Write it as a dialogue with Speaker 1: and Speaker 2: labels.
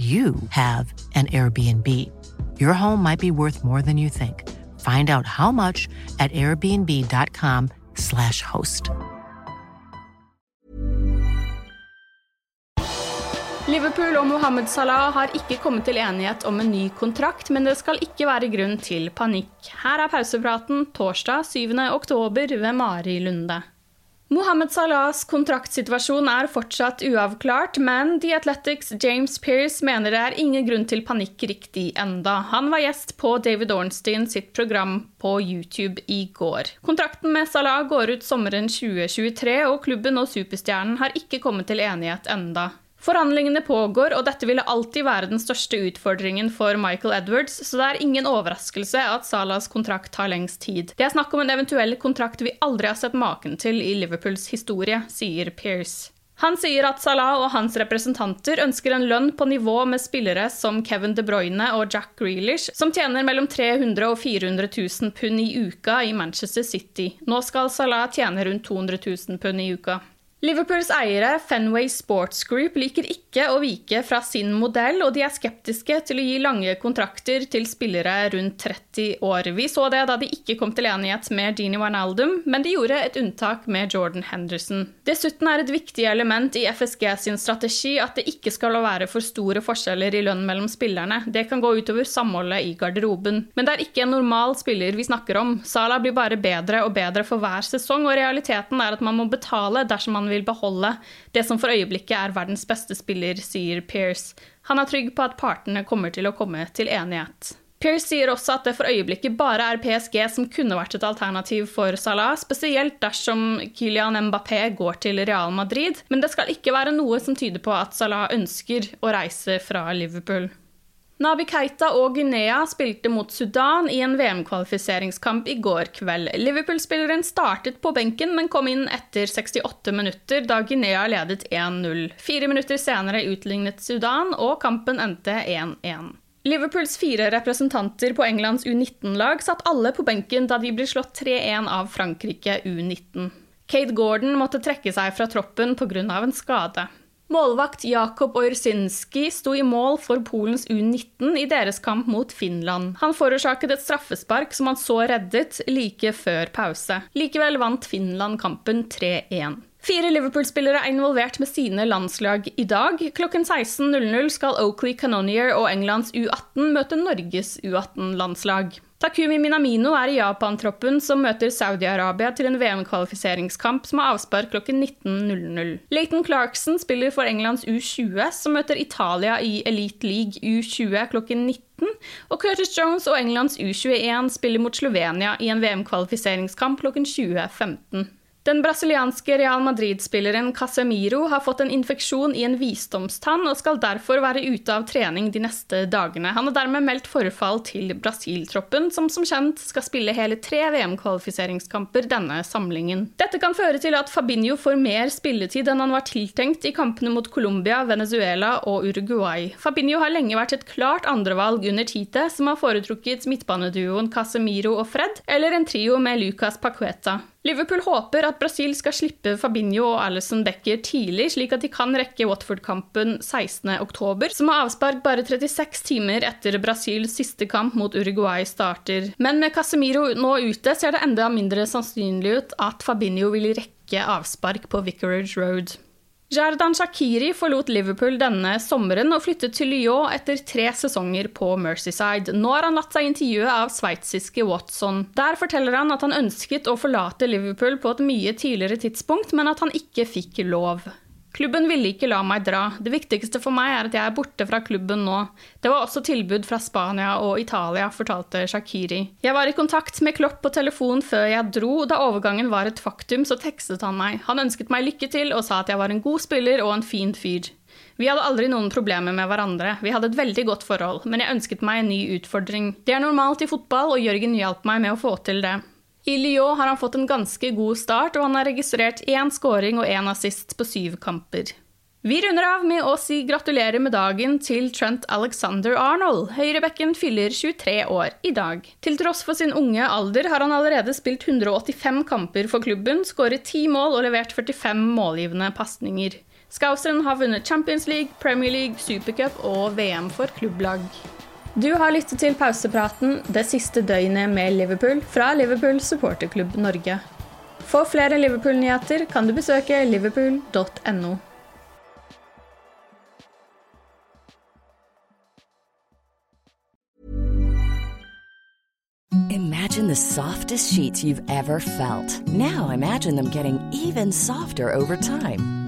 Speaker 1: you have an Airbnb. Your home might be worth more than you think. Find out how much at airbnb.com/slash host.
Speaker 2: Liverpool og Mohammed Salah har ikke kommet til enighet om en ny kontrakt, men det skal ikke være grunn til panikk. Her er pausepraten torsdag 7. oktober ved Mari Lunde. Mohammed Salahs kontraktsituasjon er fortsatt uavklart, men The Athletics' James Pearce mener det er ingen grunn til panikk riktig enda. Han var gjest på David Ornstein sitt program på YouTube i går. Kontrakten med Salah går ut sommeren 2023, og klubben og superstjernen har ikke kommet til enighet enda. Forhandlingene pågår, og dette ville alltid være den største utfordringen for Michael Edwards, så det er ingen overraskelse at Salas kontrakt tar lengst tid. Det er snakk om en eventuell kontrakt vi aldri har sett maken til i Liverpools historie, sier Pearce. Han sier at Salah og hans representanter ønsker en lønn på nivå med spillere som Kevin De Bruyne og Jack Grealish, som tjener mellom 300 og 400 000 pund i uka i Manchester City. Nå skal Salah tjene rundt 200 000 pund i uka. Liverpools eiere, Fenway Sports Group, liker ikke å vike fra sin modell, og de er skeptiske til å gi lange kontrakter til spillere rundt 30 år. Vi så det da de ikke kom til enighet med Dini Wijnaldum, men de gjorde et unntak med Jordan Henderson. Dessuten er et viktig element i FSG sin strategi at det ikke skal være for store forskjeller i lønn mellom spillerne. Det kan gå utover samholdet i garderoben. Men det er ikke en normal spiller vi snakker om. Salah blir bare bedre og bedre for hver sesong, og realiteten er at man må betale dersom man vil beholde det som for øyeblikket er verdens beste spiller, sier Pearce. Han er trygg på at partene kommer til å komme til enighet. Pearce sier også at det for øyeblikket bare er PSG som kunne vært et alternativ for Salah, spesielt dersom Kylian Mbappé går til Real Madrid, men det skal ikke være noe som tyder på at Salah ønsker å reise fra Liverpool. Nabi Keita og Guinea spilte mot Sudan i en VM-kvalifiseringskamp i går kveld. Liverpool-spilleren startet på benken, men kom inn etter 68 minutter, da Guinea ledet 1-0. Fire minutter senere utlignet Sudan, og kampen endte 1-1. Liverpools fire representanter på Englands U19-lag satt alle på benken da de ble slått 3-1 av Frankrike U19. Kate Gordon måtte trekke seg fra troppen pga. en skade. Målvakt Jakob Orsinski sto i mål for Polens U19 i deres kamp mot Finland. Han forårsaket et straffespark som han så reddet like før pause. Likevel vant Finland kampen 3-1. Fire Liverpool-spillere er involvert med sine landslag i dag. Klokken 16.00 skal Oakley Canonier og Englands U18 møte Norges U18-landslag. Takumi Minamino er i Japan-troppen som møter Saudi-Arabia til en VM-kvalifiseringskamp som har avspark klokken 19.00. Leighton Clarkson spiller for Englands U20, som møter Italia i Elite League U20 klokken 19. Og Curtis Jones og Englands U21 spiller mot Slovenia i en VM-kvalifiseringskamp klokken 20.15. Den brasilianske Real Madrid-spilleren Casemiro har fått en infeksjon i en visdomstann og skal derfor være ute av trening de neste dagene. Han har dermed meldt forfall til Brasil-troppen, som som kjent skal spille hele tre VM-kvalifiseringskamper denne samlingen. Dette kan føre til at Fabinho får mer spilletid enn han var tiltenkt i kampene mot Colombia, Venezuela og Uruguay. Fabinho har lenge vært et klart andrevalg under Tite, som har foretrukket midtbaneduoen Casemiro og Fred, eller en trio med Lucas Pacueta. Liverpool håper at Brasil skal slippe Fabinho og Alison Becker tidlig, slik at de kan rekke Watford-kampen 16.10, som har avspark bare 36 timer etter Brasils siste kamp mot Uruguay starter. Men med Casemiro nå ute ser det enda mindre sannsynlig ut at Fabinho vil rekke avspark på Vicarage Road. Jardan Shakiri forlot Liverpool denne sommeren og flyttet til Lyon etter tre sesonger på Mercyside. Nå har han latt seg intervjue av sveitsiske Watson. Der forteller han at han ønsket å forlate Liverpool på et mye tidligere tidspunkt, men at han ikke fikk lov. Klubben ville ikke la meg dra. Det viktigste for meg er at jeg er borte fra klubben nå. Det var også tilbud fra Spania og Italia, fortalte Shakiri. Jeg var i kontakt med Klopp på telefon før jeg dro. Da overgangen var et faktum, så tekstet han meg. Han ønsket meg lykke til og sa at jeg var en god spiller og en fin fyr. Vi hadde aldri noen problemer med hverandre, vi hadde et veldig godt forhold, men jeg ønsket meg en ny utfordring. Det er normalt i fotball, og Jørgen hjalp meg med å få til det. I Lyon har han fått en ganske god start, og han har registrert én scoring og én assist på syv kamper. Vi runder av med å si gratulerer med dagen til Trent Alexander Arnold. Høyrebekken fyller 23 år i dag. Til tross for sin unge alder har han allerede spilt 185 kamper for klubben, skåret 10 mål og levert 45 målgivende pasninger. Skausen har vunnet Champions League, Premier League, Supercup og VM for klubblag. Du har lyttet til pausepraten det siste døgnet med Liverpool fra Liverpool supporterklubb Norge. For flere Liverpool-nyheter kan du besøke liverpool.no.
Speaker 3: Imagine the softest sheets you've ever felt. Now imagine them getting even softer over time.